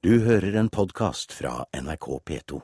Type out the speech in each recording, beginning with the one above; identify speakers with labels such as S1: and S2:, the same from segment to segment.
S1: Du hører en podkast fra NRK P2.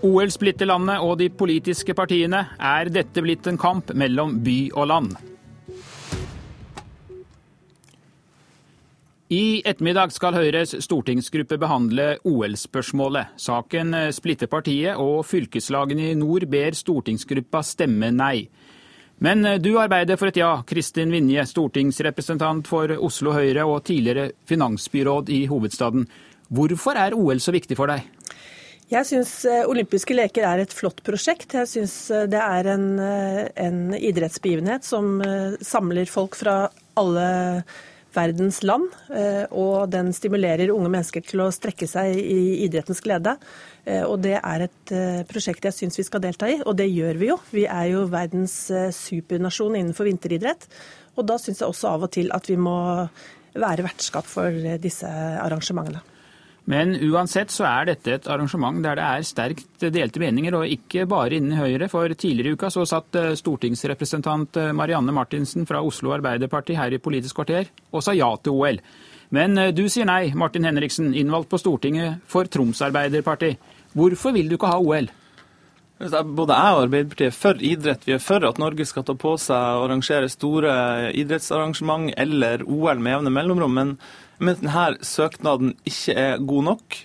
S2: OL splitter landet og de politiske partiene. Er dette blitt en kamp mellom by og land? I ettermiddag skal Høyres stortingsgruppe behandle OL-spørsmålet. Saken splitter partiet, og fylkeslagene i nord ber stortingsgruppa stemme nei. Men du arbeider for et ja, Kristin Vinje, stortingsrepresentant for Oslo Høyre og tidligere finansbyråd i hovedstaden. Hvorfor er OL så viktig for deg?
S3: Jeg syns olympiske leker er et flott prosjekt. Jeg syns det er en, en idrettsbegivenhet som samler folk fra alle verdens land. Og den stimulerer unge mennesker til å strekke seg i idrettens glede. Og det er et prosjekt jeg syns vi skal delta i, og det gjør vi jo. Vi er jo verdens supernasjon innenfor vinteridrett. Og da syns jeg også av og til at vi må være vertskap for disse arrangementene.
S2: Men uansett så er dette et arrangement der det er sterkt delte meninger, og ikke bare innen Høyre. For tidligere i uka så satt stortingsrepresentant Marianne Martinsen fra Oslo Arbeiderparti her i Politisk kvarter og sa ja til OL. Men du sier nei, Martin Henriksen, innvalgt på Stortinget for Troms Arbeiderparti. Hvorfor vil du ikke ha OL?
S4: Både jeg og Arbeiderpartiet er for idrett. Vi er for at Norge skal ta på seg å arrangere store idrettsarrangement eller OL med jevne mellomrom. men men denne søknaden ikke er god nok.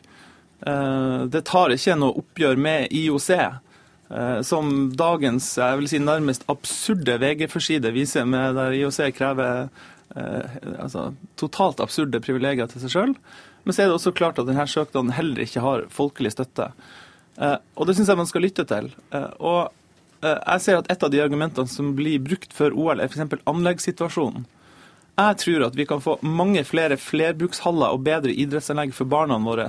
S4: Det tar ikke noe oppgjør med IOC, som dagens jeg vil si, nærmest absurde VG-forside viser, med der IOC krever altså, totalt absurde privilegier til seg sjøl. Men så er det også klart at denne søknaden heller ikke har folkelig støtte. Og det syns jeg man skal lytte til. Og jeg ser at et av de argumentene som blir brukt før OL, er f.eks. anleggssituasjonen. Jeg tror at vi kan få mange flere flerbrukshaller og bedre idrettsanlegg for barna våre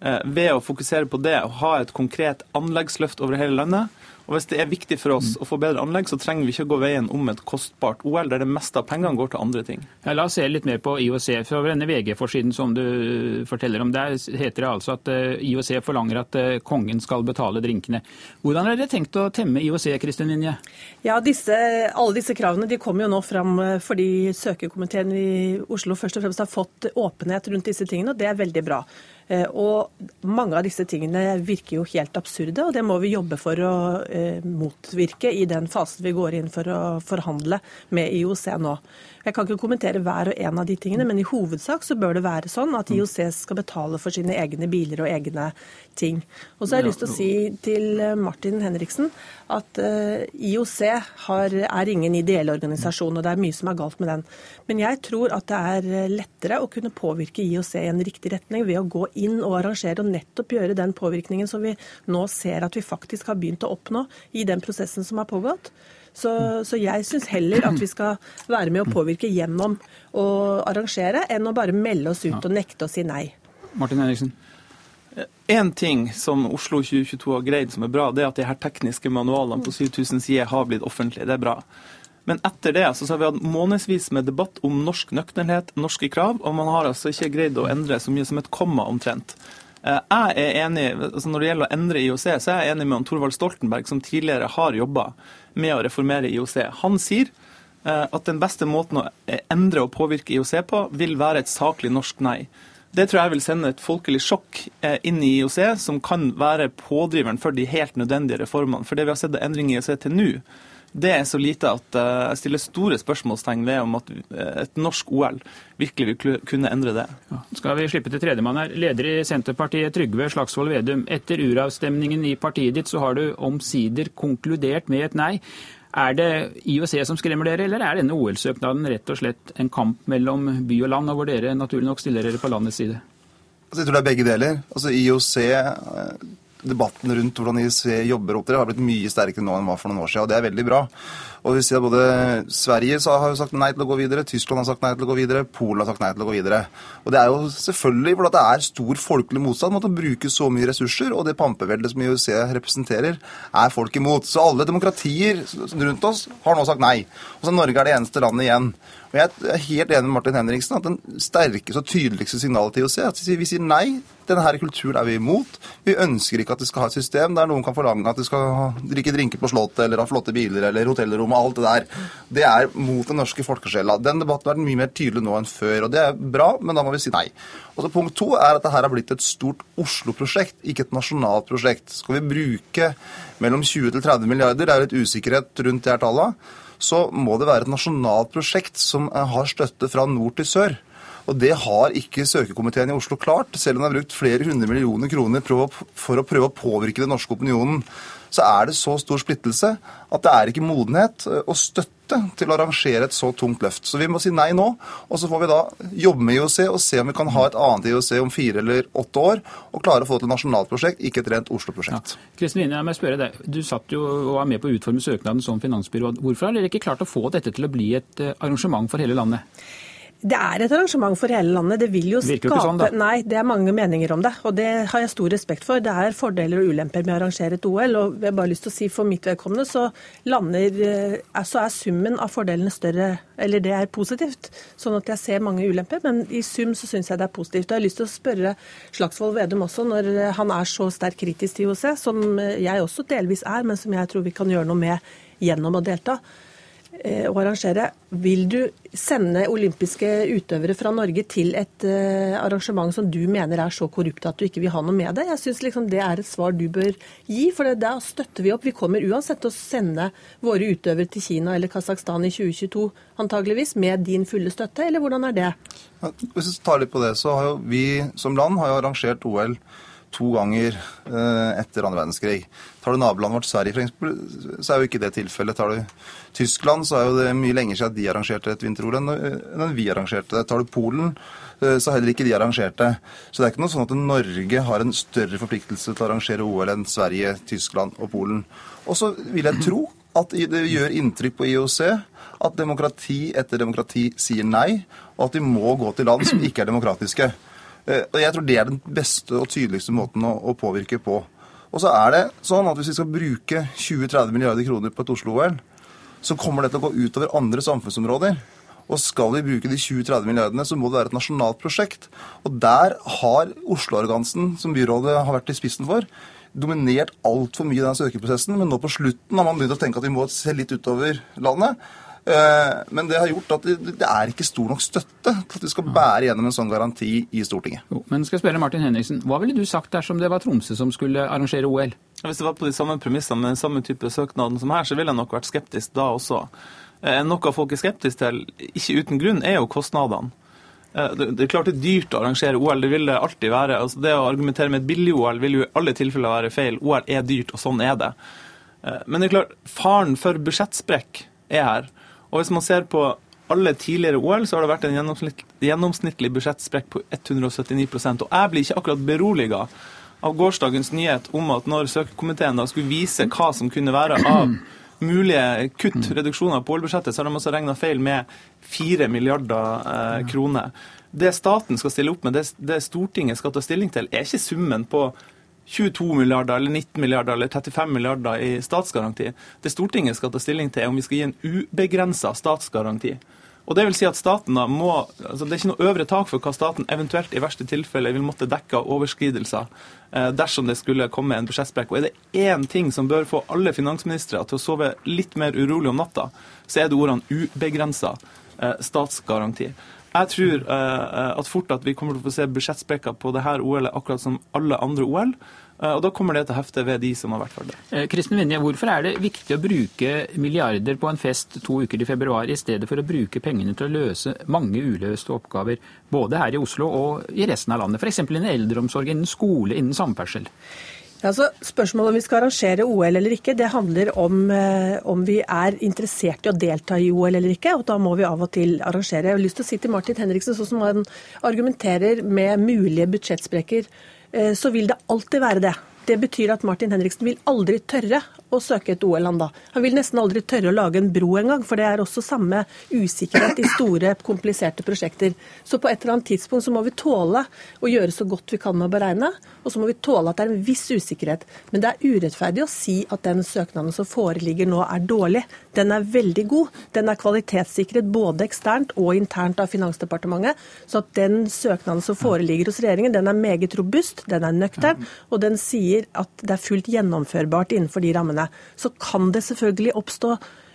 S4: ved å fokusere på det og ha et konkret anleggsløft over hele landet. Og Hvis det er viktig for oss å få bedre anlegg, så trenger vi ikke å gå veien om et kostbart OL, der det meste av pengene går til andre ting.
S2: Ja, la oss se litt mer på IOC. For denne VG-forsiden som du forteller om, der heter det altså at IOC forlanger at kongen skal betale drinkene. Hvordan har dere tenkt å temme IOC, Kristin Linje?
S3: Ja, disse, Alle disse kravene de kommer jo nå fram fordi søkerkomiteen i Oslo først og fremst har fått åpenhet rundt disse tingene, og det er veldig bra. Og mange av disse tingene virker jo helt absurde, og det må vi jobbe for å motvirke i den fasen vi går inn for å forhandle med IOC nå. Jeg kan ikke kommentere hver og en av de tingene, men i hovedsak så bør det være sånn at IOC skal betale for sine egne biler og egne ting. Og så har jeg lyst til å si til Martin Henriksen at IOC har, er ingen ideell organisasjon, og det er mye som er galt med den. Men jeg tror at det er lettere å kunne påvirke IOC i en riktig retning ved å gå inn og arrangere og nettopp gjøre den påvirkningen som vi nå ser at vi faktisk har begynt å oppnå i den prosessen som har pågått. Så, så jeg syns heller at vi skal være med å påvirke gjennom å arrangere, enn å bare melde oss ut og nekte å si nei.
S2: Martin Eriksen.
S4: En ting som Oslo 2022 har greid som er bra, det er at de her tekniske manualene på 7000 sider har blitt offentlige. Det er bra. Men etter det så har vi hatt månedsvis med debatt om norsk nøkternhet, norske krav, og man har altså ikke greid å endre så mye som et komma omtrent. Jeg er enig, altså Når det gjelder å endre IOC, så er jeg enig med Torvald Stoltenberg, som tidligere har jobba med å reformere IOC. Han sier at den beste måten å endre og påvirke IOC på, vil være et saklig norsk nei. Det tror jeg vil sende et folkelig sjokk inn i IOC, som kan være pådriveren for de helt nødvendige reformene. For det vi har sett av endringer i IOC til nå, det er så lite at jeg stiller store spørsmålstegn ved om at et norsk OL virkelig vil kunne endre det.
S2: Ja. Skal vi slippe til tredjemann her. Leder i Senterpartiet Trygve Slagsvold Vedum. Etter uravstemningen i partiet ditt så har du omsider konkludert med et nei. Er det IOC som skremmer dere, eller er denne OL-søknaden rett og slett en kamp mellom by og land, og hvor dere naturlig nok stiller dere på landets side?
S5: Altså, jeg tror det er begge deler. Altså, IOC debatten rundt hvordan de jobber og opptrer har blitt mye sterkere nå enn var for noen år siden, og det er veldig bra. Og vi ser Både Sverige har jo sagt nei til å gå videre, Tyskland har sagt nei til å gå videre, Polen har sagt nei til å gå videre. Og Det er jo selvfølgelig fordi det er stor folkelig motstand mot å bruke så mye ressurser, og det pampeveldet som IOC representerer, er folk imot. Så alle demokratier rundt oss har nå sagt nei. Og så Norge er det eneste landet igjen. Og Jeg er helt enig med Martin Henriksen at den sterkeste og tydeligste signalet til IOC er at vi sier nei, denne kulturen er vi imot. Vi ønsker ikke at de skal ha et system der noen kan forlange at de skal drikke drinker på Slottet eller ha flotte biler eller hotellrom og alt det der. Det er mot den norske folkesjela. Den debatten har vært mye mer tydelig nå enn før, og det er bra, men da må vi si nei. Og så Punkt to er at dette har blitt et stort Oslo-prosjekt, ikke et nasjonalt prosjekt. Skal vi bruke mellom 20 til 30 milliarder, det er litt usikkerhet rundt det her tallet så må det være et nasjonalt prosjekt som eh, har støtte fra nord til sør. Og Det har ikke søkekomiteen i Oslo klart, selv om de har brukt flere hundre millioner kroner for å prøve å påvirke den norske opinionen. Så er det så stor splittelse at det er ikke modenhet eh, og støtte til å arrangere et så tungt løft. Så vi må si nei nå, og så får vi da jobbe med IOC og se om vi kan ha et annet IOC om fire eller åtte år, og klare å få til et nasjonalt prosjekt, ikke et rent Oslo-prosjekt.
S2: Ja. Kristin Vinje, jeg må spørre deg. Du satt jo og var med på å utforme søknaden som finansbyråd. Hvorfor har dere ikke klart å få dette til å bli et eh, arrangement for hele landet?
S3: Det er et arrangement for hele landet. Det vil jo skape
S2: Virker sånn,
S3: Nei, det er mange meninger om det. Og det har jeg stor respekt for. Det er fordeler og ulemper med å arrangere et OL. Og jeg har bare lyst til å si for mitt vedkommende så lander eh, Så er summen av fordelene større Eller det er positivt. Sånn at jeg ser mange ulemper. Men i sum så syns jeg det er positivt. Og jeg har lyst til å spørre Slagsvold Vedum også, når han er så sterkt kritisk til IOC, som jeg også delvis er, men som jeg tror vi kan gjøre noe med gjennom å delta. Eh, å arrangere. Vil du sende olympiske utøvere fra Norge til et uh, arrangement som du mener er så korrupt at du ikke vil ha noe med det? Jeg syns liksom det er et svar du bør gi, for da støtter vi opp. Vi kommer uansett til å sende våre utøvere til Kina eller Kasakhstan i 2022 antageligvis med din fulle støtte, eller hvordan er det?
S5: Hvis vi tar litt på det, så har jo vi som land har arrangert OL to ganger eh, etter andre verdenskrig. Tar du nabolandet vårt Sverige, for eksempel, så er jo ikke det tilfellet. Tar du Tyskland, så er jo det mye lenger siden de arrangerte et vinter-OL enn vi arrangerte det. Tar du Polen, eh, så heller ikke de arrangerte. Så det er ikke noe sånn at Norge har en større forpliktelse til å arrangere OL enn Sverige, Tyskland og Polen. Og så vil jeg tro at det gjør inntrykk på IOC at demokrati etter demokrati sier nei, og at de må gå til land som ikke er demokratiske. Eh, og Jeg tror det er den beste og tydeligste måten å, påvirke på. Og så er det sånn at Hvis vi skal bruke 20-30 milliarder kroner på et Oslo-OL, så kommer det til å gå utover andre samfunnsområder. Og skal vi bruke de 20-30 milliardene, så må det være et nasjonalt prosjekt. Og der har Oslo-arrogansen, som byrådet har vært i spissen for, dominert altfor mye i den søkeprosessen. Men nå på slutten har man begynt å tenke at vi må se litt utover landet. Eh, men det har gjort at det er ikke stor nok støtte til at vi skal bære gjennom en sånn garanti i Stortinget.
S2: Jo, men skal jeg spørre Martin Henriksen, Hva ville du sagt dersom det var Tromsø som skulle arrangere OL?
S4: Hvis det var på de samme premissene med den samme type søknaden som her, så ville jeg nok vært skeptisk da også. Eh, noe folk er skeptisk til, ikke uten grunn, er jo kostnadene. Eh, det er klart det er dyrt å arrangere OL, det vil det alltid være. Altså det å argumentere med et billig-OL vil jo i alle tilfeller være feil. OL er dyrt, og sånn er det. Men det er klart, faren for budsjettsprekk er her. Og hvis man ser på alle tidligere OL, så har det vært en gjennomsnitt, gjennomsnittlig budsjettsprekk på 179% Og jeg blir ikke akkurat beroliga av gårsdagens nyhet om at når søkekomiteen da skulle vise hva som kunne være av mulige kutt, reduksjoner på OL-budsjettet, så har de også regna feil med 4 milliarder eh, kroner. Det staten skal stille opp med, det, det Stortinget skal ta stilling til, er ikke summen på 22 milliarder eller 19 milliarder eller 35 milliarder i statsgaranti. Det Stortinget skal ta stilling til, er om vi skal gi en ubegrensa statsgaranti. Og Det vil si at staten da må, altså Det er ikke noe øvre tak for hva staten eventuelt i verste tilfelle vil måtte dekke av overskridelser eh, dersom det skulle komme en budsjettsprekk. Og Er det én ting som bør få alle finansministre til å sove litt mer urolig om natta, så er det ordene ubegrensa eh, statsgaranti. Jeg tror uh, at fort at vi kommer til å få se budsjettsprekker på det her OL-et akkurat som alle andre OL. Uh, og Da kommer det til å hefte ved de som har vært for det.
S2: Kristen Vinje, Hvorfor er det viktig å bruke milliarder på en fest to uker i februar, i stedet for å bruke pengene til å løse mange uløste oppgaver, både her i Oslo og i resten av landet? F.eks. innen eldreomsorg, innen skole, innen samferdsel?
S3: Altså, spørsmålet om vi skal arrangere OL eller ikke, det handler om eh, om vi er interessert i å delta i OL eller ikke. og Da må vi av og til arrangere. Jeg har lyst til å si til Martin Henriksen, sånn som han argumenterer med mulige budsjettsprekker, eh, så vil det alltid være det. Det betyr at Martin Henriksen vil aldri tørre å søke et OL, han da. Han vil nesten aldri tørre å lage en bro engang, for det er også samme usikkerhet i store, kompliserte prosjekter. Så på et eller annet tidspunkt så må vi tåle å gjøre så godt vi kan med å beregne, og så må vi tåle at det er en viss usikkerhet. Men det er urettferdig å si at den søknaden som foreligger nå er dårlig. Den er veldig god. Den er kvalitetssikret både eksternt og internt av Finansdepartementet. Så at den søknaden som foreligger hos regjeringen, den er meget robust, den er nøktern, og den sier at det er fullt gjennomførbart innenfor de rammene. Så kan det selvfølgelig oppstå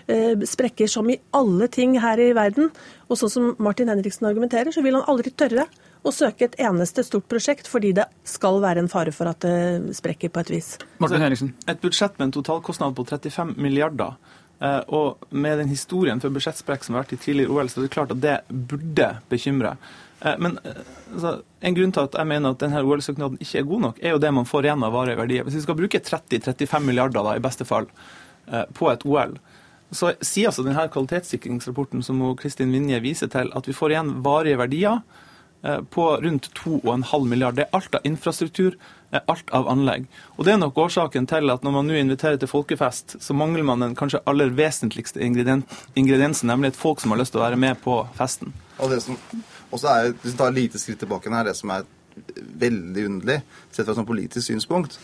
S3: eh, sprekker som i alle ting her i verden. Og sånn som Martin Henriksen argumenterer, så vil han aldri tørre å søke et eneste stort prosjekt fordi det skal være en fare for at det sprekker på et vis.
S2: Martin Henriksen.
S4: Et budsjett med en totalkostnad på 35 milliarder. Eh, Og med den historien for budsjettsprekk som har vært i tidligere OL, så er det klart at det burde bekymre. Eh, Men eh, altså, en grunn til at jeg mener at denne OL-søknaden ikke er god nok, er jo det man får igjen av varige verdier. Hvis vi skal bruke 30-35 milliarder da, i beste fall på et OL, så sier altså denne kvalitetssikringsrapporten som Kristin Vinje viser til, at vi får igjen varige verdier på rundt 2,5 milliarder. Det er alt av infrastruktur, eh, alt av anlegg. Og Det er nok årsaken til at når man nå inviterer til folkefest, så mangler man den kanskje aller vesentligste ingrediensen, nemlig et folk som har lyst til å være med på festen.
S5: Og det som også er, Hvis vi tar et lite skritt tilbake her, det som er veldig underlig, sett fra et politisk synspunkt,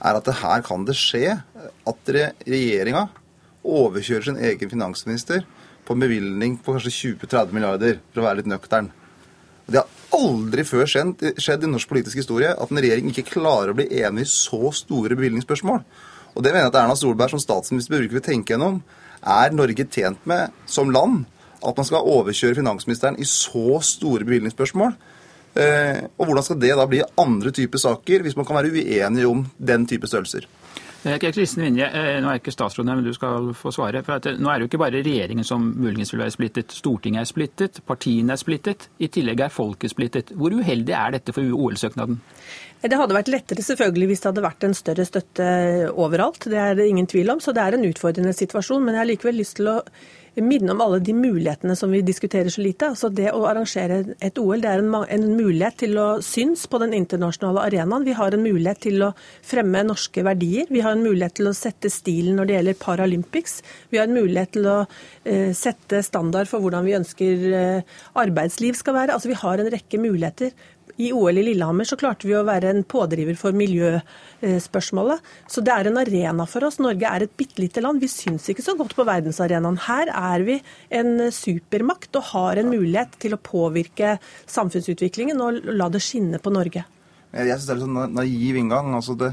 S5: er at det her kan det skje at re- regjeringa overkjører sin egen finansminister på en bevilgning på kanskje 20-30 milliarder, for å være litt nøktern. Det har aldri før skjedd, skjedd i norsk politisk historie at en regjering ikke klarer å bli enig i så store bevilgningsspørsmål. Og det mener jeg at Erna Solberg som statsminister bruker å tenke gjennom. Er Norge tjent med, som land, at man skal overkjøre finansministeren i så store bevilgningsspørsmål? Eh, og hvordan skal det da bli andre typer saker, hvis man kan være uenige om den type størrelser?
S2: Eh, Kristin Vinje, eh, nå er ikke statsråden her, men du skal få svare. For at, eh, nå er det jo ikke bare regjeringen som muligens vil være splittet. Stortinget er splittet, partiene er splittet. I tillegg er folket splittet. Hvor uheldig er dette for OL-søknaden?
S3: Det hadde vært lettere selvfølgelig hvis det hadde vært en større støtte overalt. Det er det ingen tvil om. Så det er en utfordrende situasjon. Men jeg har likevel lyst til å minne om alle de mulighetene som vi diskuterer så lite. Altså Det å arrangere et OL det er en, en mulighet til å synes på den internasjonale arenaen. Vi har en mulighet til å fremme norske verdier. Vi har en mulighet til å sette stilen når det gjelder Paralympics. Vi har en mulighet til å eh, sette standard for hvordan vi ønsker eh, arbeidsliv skal være. Altså Vi har en rekke muligheter. I OL i Lillehammer så klarte vi å være en pådriver for miljøspørsmålet. Så det er en arena for oss. Norge er et bitte lite land. Vi syns ikke så godt på verdensarenaen. Her er vi en supermakt og har en mulighet til å påvirke samfunnsutviklingen og la det skinne på Norge.
S5: Jeg syns det er litt sånn naiv inngang. Altså det,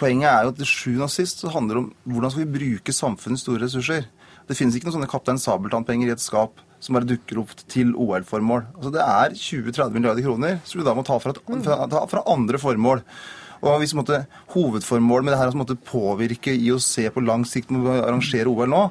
S5: poenget er jo at til sjuende og sist så handler det om hvordan skal vi bruke samfunnets store ressurser. Det finnes ikke noen sånne Kaptein Sabeltann-penger i et skap som bare dukker opp til OL-formål. Altså Det er 20-30 milliarder kroner som du da må ta fra, fra, fra andre formål. Og hvis måtte, Hovedformålet med det her er å måtte påvirke IOC på lang sikt med å arrangere OL nå,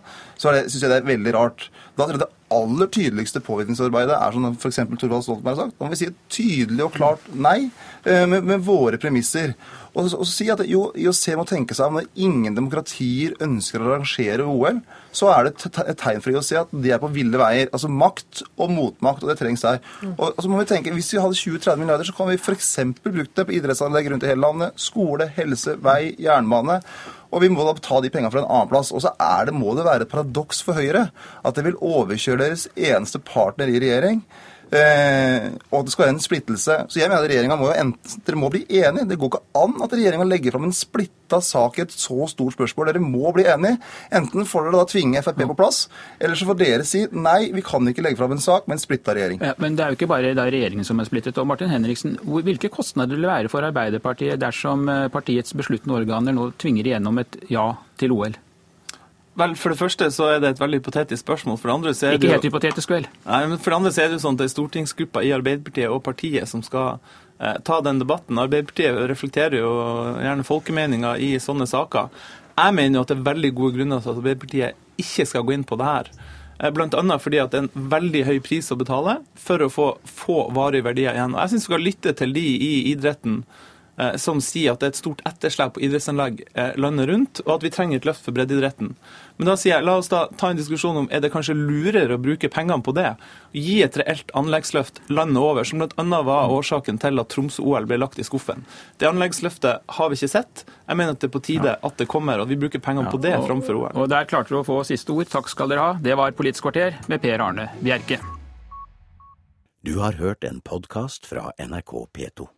S5: så syns jeg det er veldig rart. Da tror jeg det aller tydeligste påvirkningsarbeidet er som f.eks. Thorvald Stoltenberg har sagt. Da må vi si et tydelig og klart nei eh, med, med våre premisser. Og, så- og si at jo, IOC må tenke seg om når ingen demokratier ønsker å arrangere OL, så er det et te- et tegn for IOC at de er på ville veier. Altså makt og motmakt, og det trengs her. Og, og så må vi tenke, Hvis vi hadde 20-30 milliarder, så kan vi f.eks. brukt det på idrettsanlegg rundt i hele landet. Skole, helse, vei, jernbane. Og vi må da ta de pengene fra en annen plass. Og så det, må det være et paradoks for Høyre at det vil overkjøre deres eneste partner i regjering. Eh, og at det skal være en splittelse. Så jeg mener regjeringa må må bli enige. Det går ikke an at regjeringa legger fram en splitta sak i et så stort spørsmål. Dere må bli enige. Enten får dere da tvinge Frp på plass, eller så får dere si nei, vi kan ikke legge fram en sak med en splitta regjering.
S2: Ja, men det er jo ikke bare regjeringen som er splittet. Og Martin Henriksen, hvilke kostnader vil det være for Arbeiderpartiet dersom eh, partiets besluttende organer nå tvinger igjennom et ja til OL?
S4: Vel, For det første så er det et veldig hypotetisk spørsmål. For det andre så er det
S2: Ikke
S4: jo-
S2: helt hypotetisk, vel?
S4: Nei, men For det andre så er det jo sånn at det er stortingsgruppa i Arbeiderpartiet og partiet som skal eh, ta den debatten. Arbeiderpartiet reflekterer jo gjerne folkemeninga i sånne saker. Jeg mener jo at det er veldig gode grunner til at Arbeiderpartiet ikke skal gå inn på det her. Bl.a. Blant annet fordi at det er en veldig høy pris å betale for å få få varige verdier igjen. Og Jeg syns vi skal lytte til de i idretten eh, som sier at det er et stort etterslep på idrettsanlegg eh, landet rundt, og at vi trenger et løft for breddeidretten. Men da sier jeg, la oss da ta en diskusjon om er det kanskje lurere å bruke pengene på det. Gi et reelt anleggsløft landet over, som bl.a. var årsaken til at Tromsø-OL ble lagt i skuffen. Det anleggsløftet har vi ikke sett. Jeg mener at det er på tide at det kommer, og vi bruker pengene på det framfor OL.
S2: Og der klarte du å få siste ord. Takk skal dere ha. Det var Politisk kvarter med Per Arne Bjerke.
S1: Du har hørt en podkast fra NRK P2.